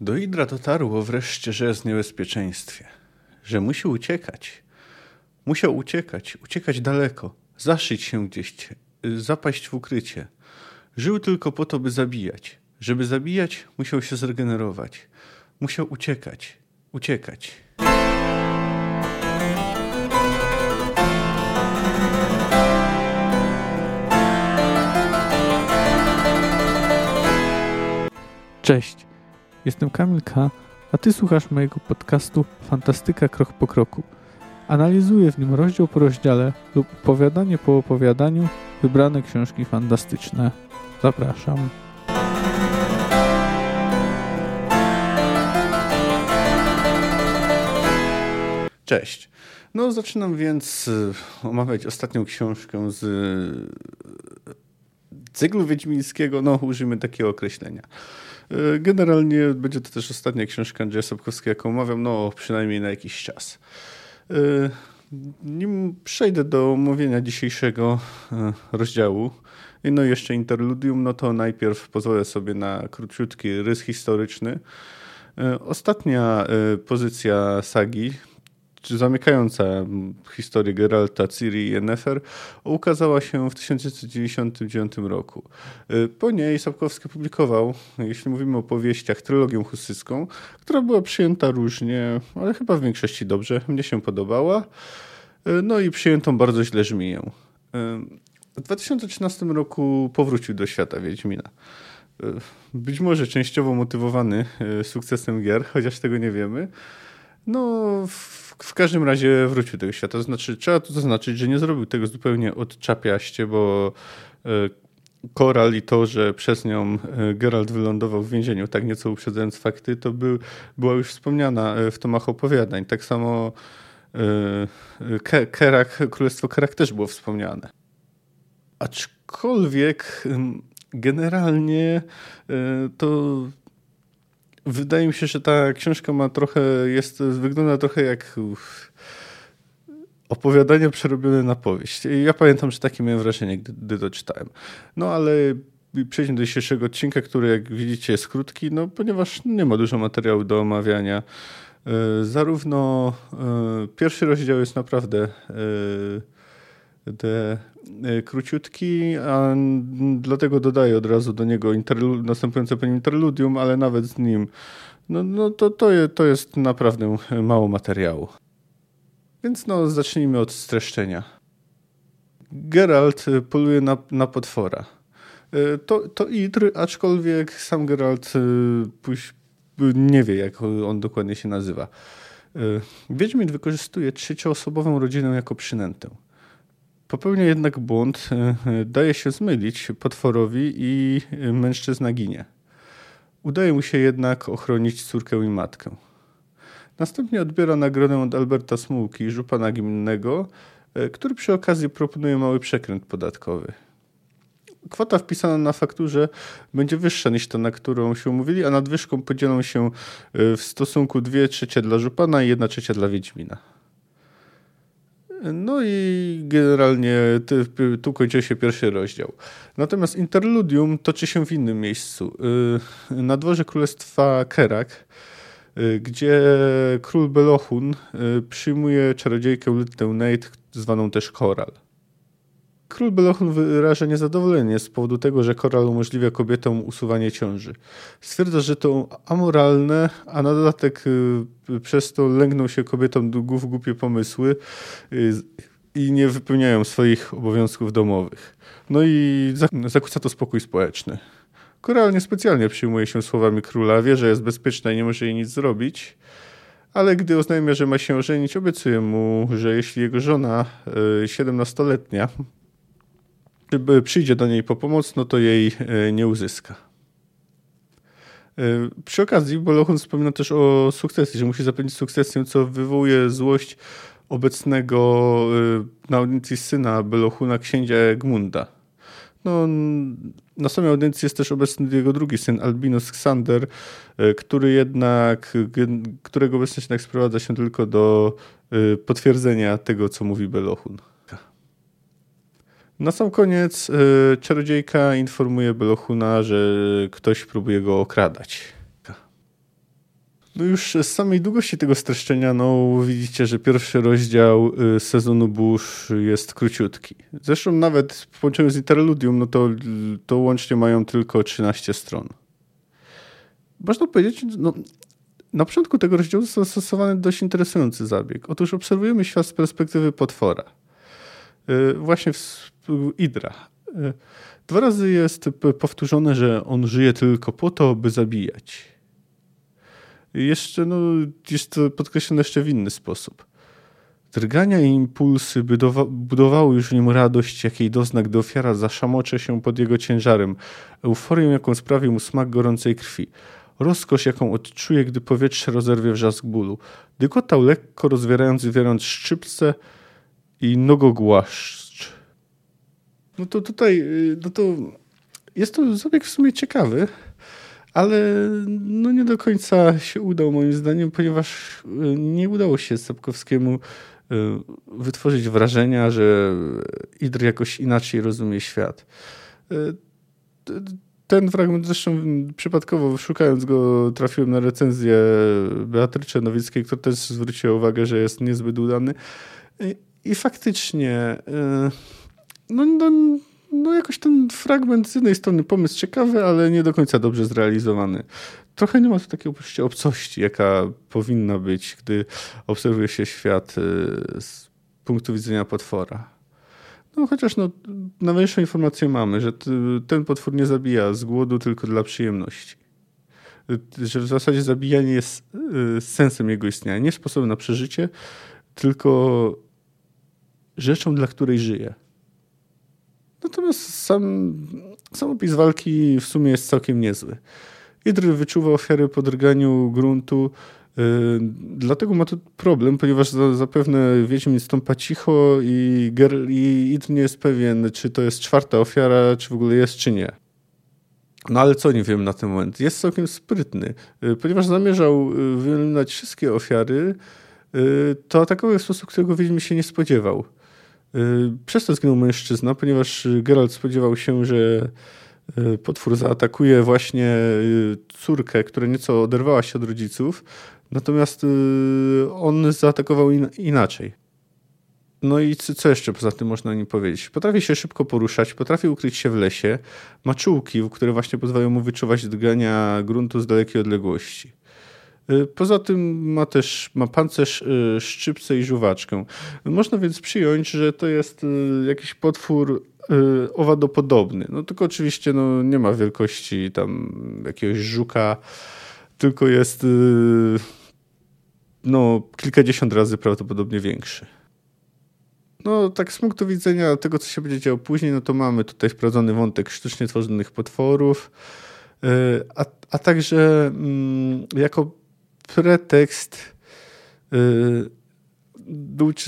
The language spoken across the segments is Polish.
Do Idra dotarło wreszcie, że jest w niebezpieczeństwie, że musi uciekać. Musiał uciekać, uciekać daleko, zaszyć się gdzieś, zapaść w ukrycie. Żył tylko po to, by zabijać. Żeby zabijać, musiał się zregenerować. Musiał uciekać, uciekać. Cześć, jestem Kamil K., a Ty słuchasz mojego podcastu Fantastyka Krok po Kroku. Analizuję w nim rozdział po rozdziale lub opowiadanie po opowiadaniu wybrane książki fantastyczne. Zapraszam. Cześć. No, zaczynam więc y, omawiać ostatnią książkę z y, cyklu wiedźmińskiego. No, użyjmy takiego określenia. Y, generalnie będzie to też ostatnia książka Andrzeja Sapkowskiego, jaką omawiam, no przynajmniej na jakiś czas. Nim przejdę do omówienia dzisiejszego rozdziału, no i jeszcze interludium, no to najpierw pozwolę sobie na króciutki rys historyczny. Ostatnia pozycja sagi, zamykająca historię Geralta, Ciri i Yennefer ukazała się w 1999 roku. Y, po niej Sapkowski publikował, jeśli mówimy o powieściach, trylogię husycką, która była przyjęta różnie, ale chyba w większości dobrze. Mnie się podobała. Y, no i przyjętą bardzo źle żmiję. Y, w 2013 roku powrócił do świata Wiedźmina. Być może częściowo motywowany sukcesem gier, chociaż tego nie wiemy. No, w, w, każdym razie wrócił do tego świata. Znaczy, trzeba tu zaznaczyć, że nie zrobił tego zupełnie odczapiaście, bo e, Koral i to, że przez nią e, Geralt wylądował w więzieniu, tak nieco uprzedzając fakty, to był, była już wspomniana e, w tomach opowiadań. Tak samo Kerak, Królestwo Kerak też było wspomniane. Aczkolwiek generalnie to wydaje mi się, że ta książka ma trochę, jest, wygląda trochę jak opowiadanie przerobione na powieść. Ja pamiętam, że takie miałem wrażenie, gdy, gdy to czytałem. No ale przejdźmy do dzisiejszego odcinka, który jak widzicie jest krótki, no ponieważ nie ma dużo materiału do omawiania. E, zarówno e, pierwszy rozdział jest naprawdę e, te E, króciutki, a dlatego dodaję od razu do niego interlu- następujące po nim interludium, ale nawet z nim no, no to, to, to jest naprawdę mało materiału. Więc no, zacznijmy od streszczenia. Geralt poluje na, na potwora. E, to, to Idr, aczkolwiek sam Geralt nie wie, jak on dokładnie się nazywa. Wiedźmin wykorzystuje trzecioosobową rodzinę jako przynętę. Popełnia jednak błąd, e, e, daje się zmylić potworowi i mężczyzna ginie. Udaje mu się jednak ochronić córkę i matkę. Następnie odbiera nagrodę od Alberta Smułki, żupana gminnego, e, który przy okazji proponuje mały przekręt podatkowy. Kwota wpisana na fakturze będzie wyższa niż ta, na którą się umówili, a nadwyżką podzielą się w stosunku 2 trzecie dla żupana i 1 trzecia dla Wiedźmina. No i generalnie tu kończy się pierwszy rozdział. Natomiast interludium toczy się w innym miejscu. Y, na dworze królestwa Kerak, y, gdzie król Belohun y, przyjmuje czarodziejkę Lytę Nate, zwaną też Koral. Król Belochun wyraża niezadowolenie z powodu tego, że koral umożliwia kobietom usuwanie ciąży. Stwierdza, że to amoralne, a na dodatek y, przez to lęgną się kobietom w głupie pomysły y, i nie wypełniają swoich obowiązków domowych. No i zakłóca to spokój społeczny. Koral niespecjalnie przyjmuje się słowami króla, wie, że jest bezpieczna i nie może jej nic zrobić, ale gdy oznajmia, że ma się ożenić, obiecuje mu, że jeśli jego żona, 17-letnia, y, przyjdzie do niej po pomoc, no to jej e, nie uzyska. E, przy okazji Bolochun wspomina też o sukcesji, że musi zapewnić sukcesję, co wywołuje złość obecnego e, na audiencji syna Belochuna, księcia Egmunda. No, na samej audiencji jest też obecny jego drugi syn, Albinus Xander, który jednak, którego obecność jednak sprowadza się tylko do potwierdzenia tego, co mówi Belochun. Na sam koniec y, czarodziejka informuje Belohuna, że ktoś próbuje go okradać. No już z samej długości tego streszczenia, no widzicie, że pierwszy rozdział y, sezonu Bush jest króciutki. Zresztą nawet w połączeniu z Interludium, no to, to łącznie mają tylko 13 stron. Można powiedzieć, no, na początku tego rozdziału został zastosowany dość interesujący zabieg. Otóż obserwujemy świat z perspektywy potwora. Y, właśnie w Idra. Y, dwa razy jest powtórzone, że on żyje tylko po to, by zabijać. Jeszcze, no, jest to podkreślone jeszcze w inny sposób. Drgania i impulsy budowa budowały już nim radość, jakiej dozna, gdy ofiara zaszamocze się pod jego ciężarem, euforię, jaką sprawił mu smak gorącej krwi, rozkosz, jaką odczuje, gdy powietrze rozerwie wrzask bólu. Dykotał lekko, rozwierając i wierząc szczypce i nogogłaszcz. No to tutaj, y, no to jest to zabieg w sumie ciekawy, ale no nie do końca się udał moim zdaniem, ponieważ y, nie udało się Sapkowskiemu y, wytworzyć wrażenia, że Idr jakoś inaczej rozumie świat. Ten fragment zresztą przypadkowo szukając go trafiłem na recenzję Beatrycze Nowickiej, która też zwróciła uwagę, że jest niezbyt udany. I faktycznie no, no, no jakoś ten fragment z jednej strony pomysł ciekawy, ale nie do końca dobrze zrealizowany. Trochę nie ma tu takiej poczucia obcości, jaka powinna być, gdy obserwuje się świat y, z punktu widzenia potwora. No chociaż no, najważniejszą informację mamy, że ten potwór nie zabija z głodu, tylko dla przyjemności. Że w zasadzie zabijanie jest y, sensem jego istnienia. Nie sposobem na przeżycie, tylko rzeczą, dla której żyje. Natomiast sam, sam opis walki w sumie jest całkiem niezły. Idr wyczuwa ofiary po drganiu gruntu, yy, dlatego ma tu problem, ponieważ za, zapewne Wiedźmin stąpa cicho i, i Idr nie jest pewien, czy to jest czwarta ofiara, czy w ogóle jest, czy nie. No ale co nie wiem na ten moment. Jest całkiem sprytny, yy, ponieważ zamierzał y, wyeliminować wszystkie ofiary, yy, to atakował w sposób, którego Wiedźmin się nie spodziewał. Y, przez to zginął mężczyzna, ponieważ Geralt spodziewał się, że y, potwór zaatakuje właśnie y, córkę, która nieco oderwała się od rodziców, natomiast on zaatakował inaczej. No i co jeszcze poza tym można o nim powiedzieć? Potrafi się szybko poruszać, potrafi ukryć się w lesie, ma czułki, które właśnie pozwalają mu wyczuwać drgania gruntu z dalekiej odległości. Y, poza tym ma też ma pancerz, y, szczypce i żuwaczkę. Można więc przyjąć, że to jest y, jakiś potwór owadopodobny. No tylko oczywiście no, nie ma wielkości tam jakiegoś żuka, tylko jest no, kilkadziesiąt razy prawdopodobnie większy. No, tak z punktu widzenia tego, co się będzie działo później, no to mamy tutaj wprowadzony wątek sztucznie tworzonych potworów, a, a także mm, jako pretekst, y,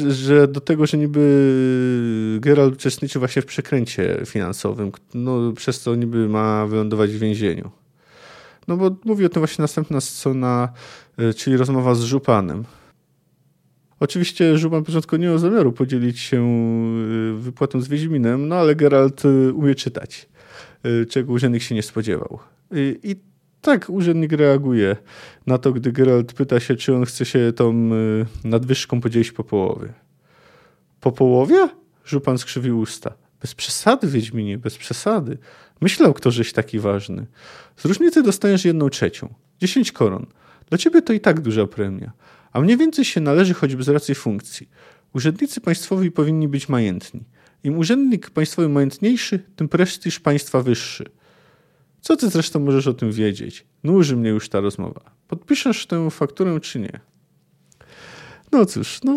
że do tego, że niby Geralt uczestniczy właśnie w przekręcie finansowym, no, przez co niby ma wylądować w więzieniu. No bo mówi o tym właśnie następna scena, y, czyli rozmowa z Żupanem. Oczywiście Żupan początku nie miał zamiaru podzielić się y, wypłatą z Wiedźminem, no ale Geralt umie czytać, czego urzędnik się nie spodziewał. I tak, urzędnik reaguje na to, gdy Geralt pyta się, czy on chce się tą y, nadwyżką podzielić po połowie. Po połowie? Żupan skrzywił usta. Bez przesady, Wiedźminie, bez przesady. Myślał ktoś taki ważny. Z różnicy dostaniesz jedną trzecią. Dziesięć koron. Dla ciebie to i tak duża premia. A mniej więcej się należy choćby z racji funkcji. Urzędnicy państwowi powinni być majętni. Im urzędnik państwowy majętniejszy, tym prestiż państwa wyższy. Co ty zresztą możesz o tym wiedzieć? Nuży mnie już ta rozmowa. Podpiszesz tę fakturę czy nie? No cóż, no,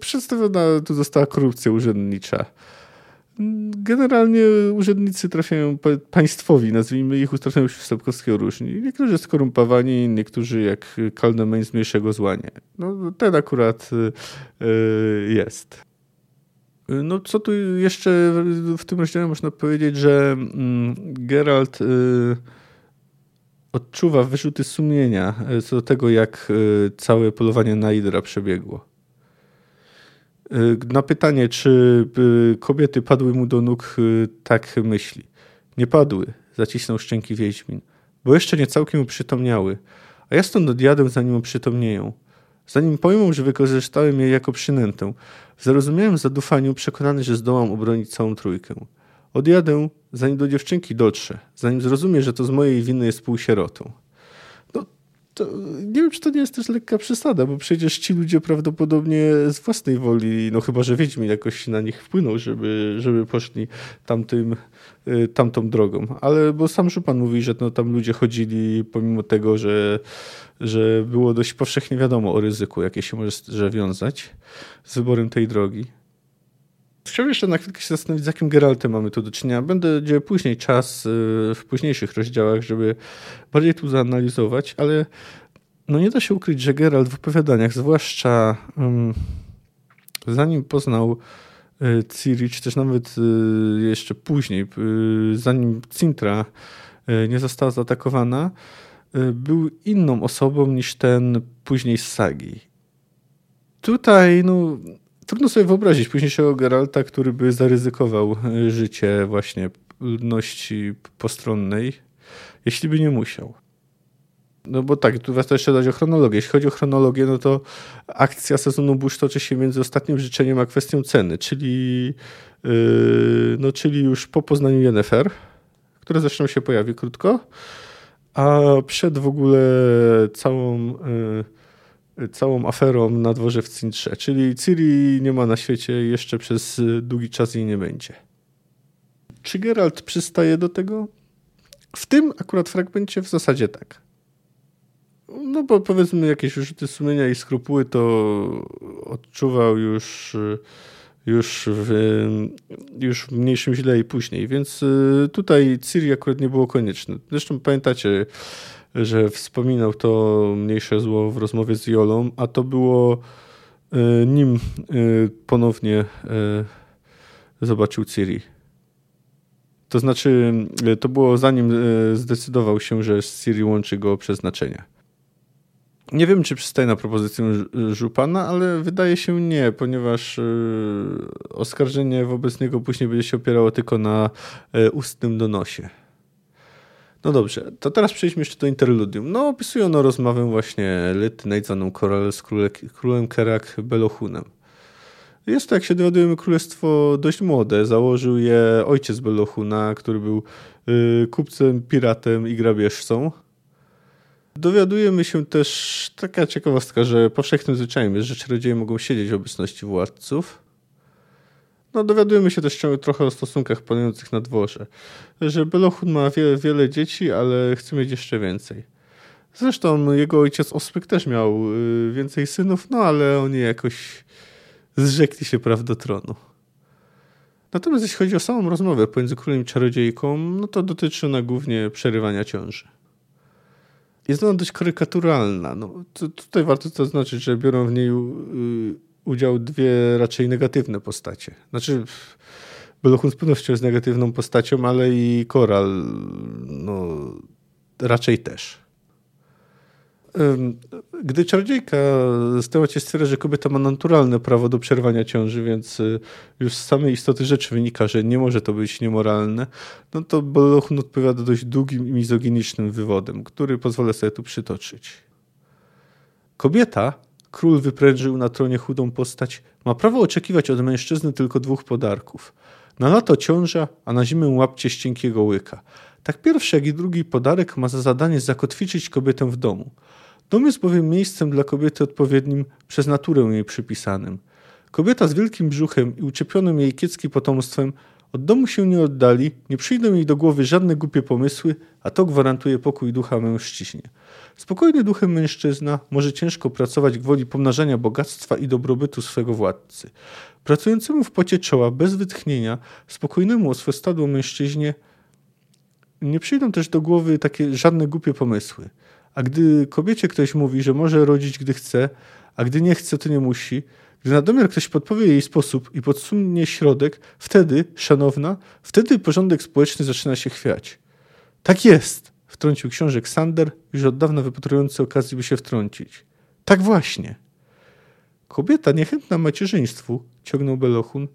przedstawiona tu została korupcja urzędnicza. Generalnie urzędnicy trafiają państwowi, nazwijmy ich, trafiają się w Sapkowskiego różni. Niektórzy skorumpowani, niektórzy jak Kaldemain z mniejszego zła nie. No, ten akurat yy, jest. No co tu jeszcze w tym rozdziale można powiedzieć, że mm, Geralt y, odczuwa wyrzuty sumienia y, co do tego, jak y, całe polowanie na Idra przebiegło. Na pytanie, czy kobiety padły mu do nóg, tak myśli. Nie padły, zacisnął szczęki Wiedźmin, bo jeszcze nie całkiem uprzytomniały, a ja stąd odjadę, zanim oprzytomnieją. Zanim pojmą, że wykorzystałem je jako przynętę, w zarozumiałym zadufaniu przekonany, że zdołam obronić całą trójkę. Odjadę, zanim do dziewczynki dotrze, zanim zrozumie, że to z mojej winy jest półsierotą. To, nie wiem, czy to nie jest też lekka przesada, bo przecież ci ludzie prawdopodobnie z własnej woli, no chyba, że Wiedźmin jakoś na nich wpłynął, żeby, żeby poszli tamtym, y, tamtą drogą. Ale bo sam Żupan mówi, że no, tam ludzie chodzili pomimo tego, że, że było dość powszechnie wiadomo o ryzyku, jakie się może wiązać z wyborem tej drogi. Chciałbym jeszcze na chwilkę się zastanowić, z jakim Geraltem mamy tu do czynienia. Będę dział później czas y, w późniejszych rozdziałach, żeby bardziej tu zanalizować, ale no nie da się ukryć, że Geralt w opowiadaniach, zwłaszcza um, zanim poznał y, Ciri, czy też nawet y, jeszcze później, zanim Cintra nie została zaatakowana, był inną osobą niż ten później z sagi. Tutaj, no, Trudno sobie wyobrazić późniejszego Geralta, który by zaryzykował e, życie właśnie ludności postronnej, jeśli by nie musiał. No bo tak, tu warto jeszcze dać o chronologię. Jeśli chodzi o chronologię, no to akcja sezonu Bush toczy się między ostatnim życzeniem a kwestią ceny, czyli, yy, no, czyli już po poznaniu Yennefer, które zresztą się pojawi krótko, a przed w ogóle całą... Yy, całą aferą na dworze w Cintrze. Czyli Ciri nie ma na świecie, jeszcze przez długi czas jej nie będzie. Czy Geralt przystaje do tego? W tym akurat fragmencie w zasadzie tak. No bo powiedzmy jakieś wyrzuty sumienia i skrupuły to odczuwał już, już, w, już w mniejszym źle i później, więc y, tutaj Ciri akurat nie było konieczne. Zresztą pamiętacie że wspominał to mniejsze zło w rozmowie z Jolą, a to było e, nim e, ponownie e, zobaczył Ciri. To znaczy, to było zanim zdecydował się, że z Ciri łączy go przeznaczenie. Nie wiem, czy przystaje na propozycję Żupana, ale wydaje się nie, ponieważ oskarżenie wobec niego później będzie się opierało tylko na ustnym donosie. No dobrze, to teraz przejdźmy jeszcze do interludium. No, opisuje ono rozmowę właśnie Lyty Nejdzaną Koral z króle, królem Kerak Belohunem. Jest to, jak się dowiadujemy, królestwo dość młode. Założył je ojciec Belohuna, który był y, kupcem, piratem i grabieżcą. Dowiadujemy się też, taka ciekawostka, że powszechnym zwyczajem jest, że czarodzieje mogą siedzieć w obecności władców. No, dowiadujemy się też trochę o stosunkach panujących na dworze. Że Belohun ma wiele, wiele dzieci, ale chce mieć jeszcze więcej. Zresztą jego ojciec Ospyk też miał y, więcej synów, no ale oni jakoś zrzekli się praw do tronu. Natomiast jeśli chodzi o samą rozmowę pomiędzy królem i czarodziejką, no to dotyczy ona głównie przerywania ciąży. Jest ona dość karykaturalna. No, tutaj warto zaznaczyć, że biorą w niej y, udział dwie raczej negatywne postacie. Znaczy, Belohun z pewnością jest negatywną postacią, ale i Koral no, raczej też. Gdy czarodziejka stała się stwierdza, że kobieta ma naturalne prawo do przerwania ciąży, więc y, już z samej istoty rzeczy wynika, że nie może to być niemoralne, no to Belohun odpowiada dość długim i mizoginicznym wywodem, który pozwolę sobie tu przytoczyć. Kobieta król wyprężył na tronie chudą postać, ma prawo oczekiwać od mężczyzny tylko dwóch podarków. Na lato ciąża, a na zimę łapcie z cienkiego łyka. Tak pierwszy, jak i drugi podarek ma za zadanie zakotwiczyć kobietę w domu. Dom jest bowiem miejscem dla kobiety odpowiednim przez naturę jej przypisanym. Kobieta z wielkim brzuchem i uczepionym jej kiecki potomstwem od domu się nie oddali, nie przyjdą jej do głowy żadne głupie pomysły, a to gwarantuje pokój ducha mężczyźnie. Spokojny duchem mężczyzna może ciężko pracować gwoli pomnażania bogactwa i dobrobytu swego władcy. Pracującemu w pocie czoła, bez wytchnienia, spokojnemu o swe stadło mężczyźnie nie przyjdą też do głowy takie żadne głupie pomysły. A gdy kobiecie ktoś mówi, że może rodzić, gdy chce, a gdy nie chce, to nie musi, gdy na domiar ktoś podpowie jej sposób i podsunie środek, wtedy, szanowna, wtedy porządek społeczny zaczyna się chwiać. Tak jest, wtrącił książę Sander, już od dawna wypatrujący okazji, by się wtrącić. Tak właśnie. Kobieta niechętna macierzyństwu, ciągnął Belochun,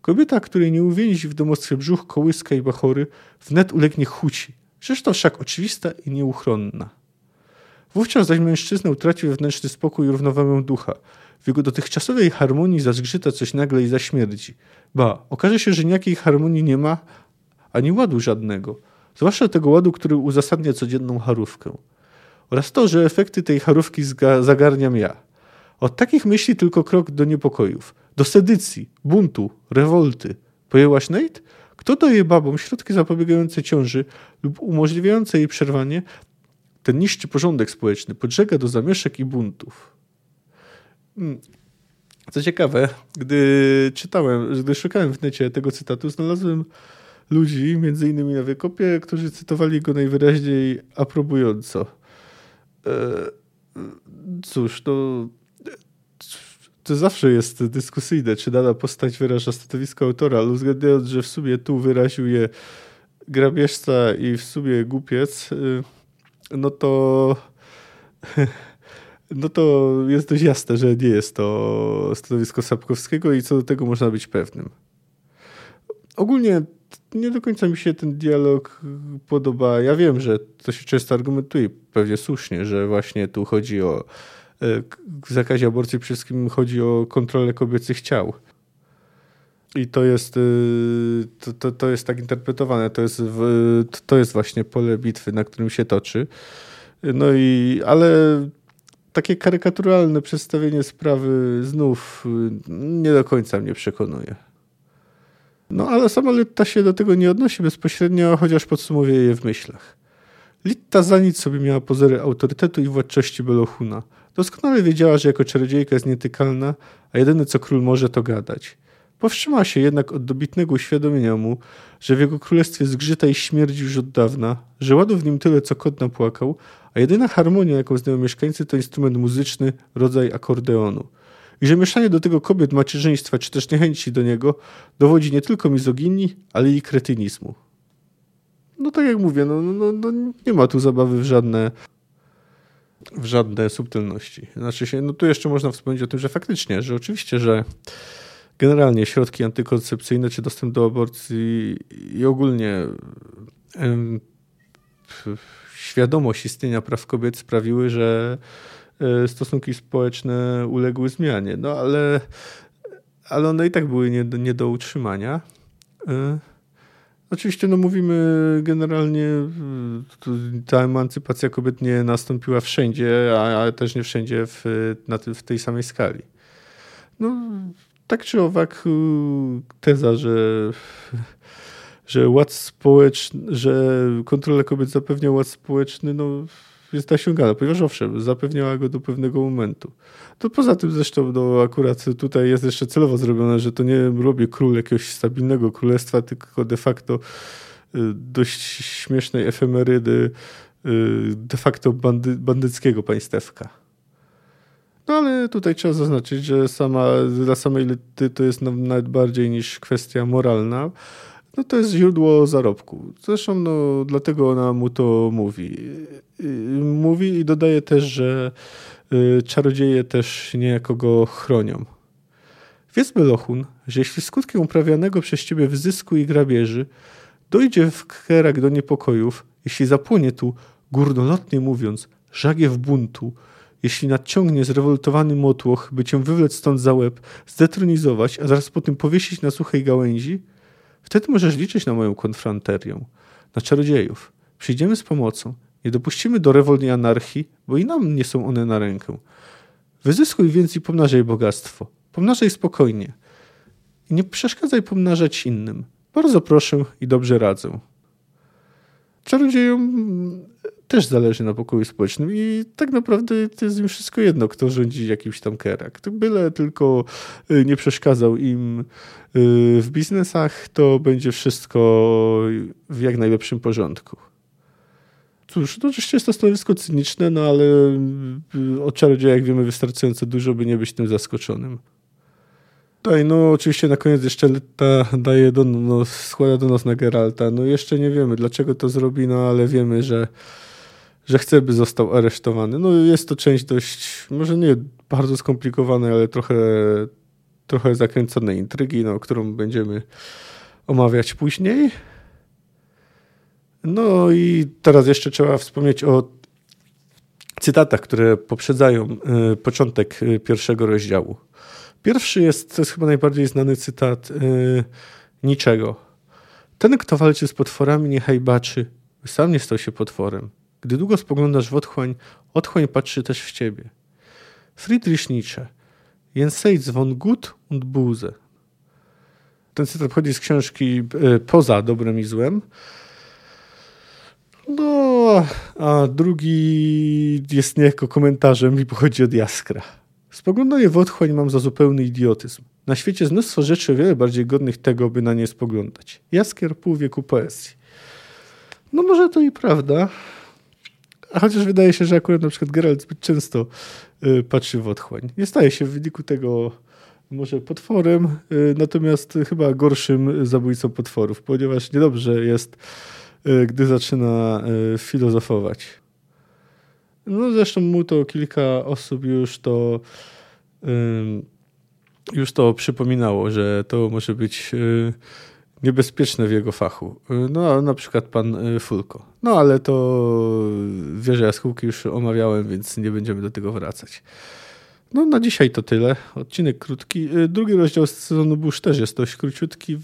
kobieta, której nie uwięzi w domostwie brzuch, kołyska i bachory, wnet ulegnie chuci, rzecz to wszak oczywista i nieuchronna. Wówczas zaś mężczyzna utraci wewnętrzny spokój i równowagę ducha. W jego dotychczasowej harmonii zazgrzyta coś nagle i zaśmierdzi. Ba, okaże się, że niejakiej harmonii nie ma, ani ładu żadnego. Zwłaszcza tego ładu, który uzasadnia codzienną harówkę. Oraz to, że efekty tej harówki zagarniam ja. Od takich myśli tylko krok do niepokojów, do sedycji, buntu, rewolty. Pojęłaś, Nate? Kto daje babom środki zapobiegające ciąży lub umożliwiające jej przerwanie, ten niszczy porządek społeczny, podżega do zamieszek i buntów. Hmm. Co ciekawe, gdy czytałem, gdy szukałem w necie tego cytatu, znalazłem ludzi, między innymi na wykopie, którzy cytowali go najwyraźniej aprobująco. E, cóż, to, to zawsze jest dyskusyjne, czy dana postać wyraża stanowisko autora, ale uwzględniając, że w sumie tu wyraził je grabieżca i w sumie głupiec, e, no to no to jest dość jasne, że nie jest to stanowisko Sapkowskiego i co do tego można być pewnym. Ogólnie nie do końca mi się ten dialog podoba. Ja wiem, że to się często argumentuje, pewnie słusznie, że właśnie tu chodzi o e, w zakazie aborcji przede wszystkim chodzi o kontrolę kobiecych ciał. I to jest, e, to, to, to jest tak interpretowane, to jest, to jest właśnie pole bitwy, na którym się toczy. No i, ale takie karykaturalne przedstawienie sprawy znów nie do końca mnie przekonuje. No ale sama Litta się do tego nie odnosi bezpośrednio, chociaż podsumowuje je w myślach. Litta za nic sobie miała pozory autorytetu i władczości Belohuna. Doskonale wiedziała, że jako czarodziejka jest nietykalna, a jedyne co król może to gadać. Powstrzymała się jednak od dobitnego uświadomienia mu, że w jego królestwie zgrzyta i śmierdzi już od dawna, że ładu w nim tyle, co kot napłakał, a jedyna harmonia, jaką znają mieszkańcy, to instrument muzyczny, rodzaj akordeonu – i że mieszanie do tego kobiet macierzyństwa, czy też niechęci do niego, dowodzi nie tylko mizoginii, ale i kretynizmu. No tak jak mówię, no, no, no nie ma tu zabawy w żadne, w żadne subtelności. Znaczy się, no tu jeszcze można wspomnieć o tym, że faktycznie, że oczywiście, że generalnie środki antykoncepcyjne, czy dostęp do aborcji i ogólnie em, świadomość istnienia praw kobiet sprawiły, że E, stosunki społeczne uległy zmianie. No ale, ale one i tak były nie, nie do utrzymania. E, oczywiście no mówimy generalnie, ta emancypacja kobiet nie nastąpiła wszędzie, a, też nie wszędzie w, na w tej samej skali. No, tak czy owak teza, że, że ład społeczny, że kontrola kobiet zapewnia ład społeczny, no jest nasiągana, ponieważ owszem, zapewniała go do pewnego momentu. To poza tym zresztą no, akurat tutaj jest jeszcze celowo zrobione, że to nie robi król jakiegoś stabilnego królestwa, tylko de facto y, dość śmiesznej efemerydy y, de facto bandy, bandyckiego państewka. No ale tutaj trzeba zaznaczyć, że sama, dla samej Lyty to jest nawet bardziej niż kwestia moralna, no to jest źródło zarobku. Zresztą no, dlatego ona mu to mówi. Mówi i dodaje też, że y, czarodzieje też niejako go chronią. Wiedz Belochun, że jeśli skutkiem uprawianego przez ciebie wyzysku i grabieży dojdzie w Kerak do niepokojów, jeśli zapłonie tu, górnolotnie mówiąc, żagiew buntu, jeśli nadciągnie zrewoltowany motłoch, by cię wywlec stąd za łeb, zdetronizować, a zaraz po tym powiesić na suchej gałęzi, Wtedy możesz liczyć na moją konfronterię, na czarodziejów. Przyjdziemy z pomocą. Nie dopuścimy do rewolni anarchii, bo i nam nie są one na rękę. Wyzyskuj więc i pomnażaj bogactwo. Pomnażaj spokojnie. I nie przeszkadzaj pomnażać innym. Bardzo proszę i dobrze radzę. Czarodziejom też zależy na pokoju społecznym i tak naprawdę to jest im wszystko jedno, kto rządzi jakimś tam kerak. Byle tylko y, nie przeszkadzał im y, w biznesach, to będzie wszystko w jak najlepszym porządku. Cóż, to oczywiście jest to stanowisko cyniczne, no ale y, o czarodziejach wiemy wystarczająco dużo, by nie być tym zaskoczonym. Tutaj, no oczywiście na koniec jeszcze daje do, no, składa do nas na Geralta. No jeszcze nie wiemy, dlaczego to zrobi, no ale wiemy, że że chce, by został aresztowany. No jest to część dość, może nie bardzo skomplikowanej, ale trochę, trochę zakręconej intrygi, no, którą będziemy omawiać później. No i teraz jeszcze trzeba wspomnieć o cytatach, które poprzedzają y, początek y, pierwszego rozdziału. Pierwszy jest, to jest chyba najbardziej znany cytat y, niczego. Ten, kto walczy z potworami, niechaj baczy, sam nie stał się potworem. Gdy długo spoglądasz w otchłań, otchłań patrzy też w ciebie. Friedrich Nietzsche. Jenseits von Gut und Buse. Ten cytat pochodzi z książki Poza dobrem i złem. No, a drugi jest niejako komentarzem i pochodzi od Jaskra. Spoglądanie w otchłań mam za zupełny idiotyzm. Na świecie jest mnóstwo rzeczy o wiele bardziej godnych tego, by na nie spoglądać. Jaskier pół wieku poezji. No może to i prawda. Chociaż wydaje się, że akurat na przykład Geralt zbyt często y, patrzy w otchłań. Nie staje się w wyniku tego może potworem, y, natomiast chyba gorszym zabójcą potworów, ponieważ niedobrze jest Y, gdy zaczyna filozofować. No zresztą mu to kilka osób już to już to przypominało, że to może być niebezpieczne w jego fachu. No na przykład pan Fulko. No ale to wieże jaskółki już omawiałem, więc nie będziemy do tego wracać. No na dzisiaj to tyle. Odcinek krótki. Y, drugi rozdział z sezonu Bush też jest dość króciutki,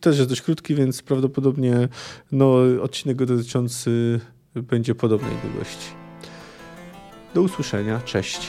też jest dość krótki, więc prawdopodobnie no, odcinek dotyczący będzie podobnej długości. Do usłyszenia. Cześć.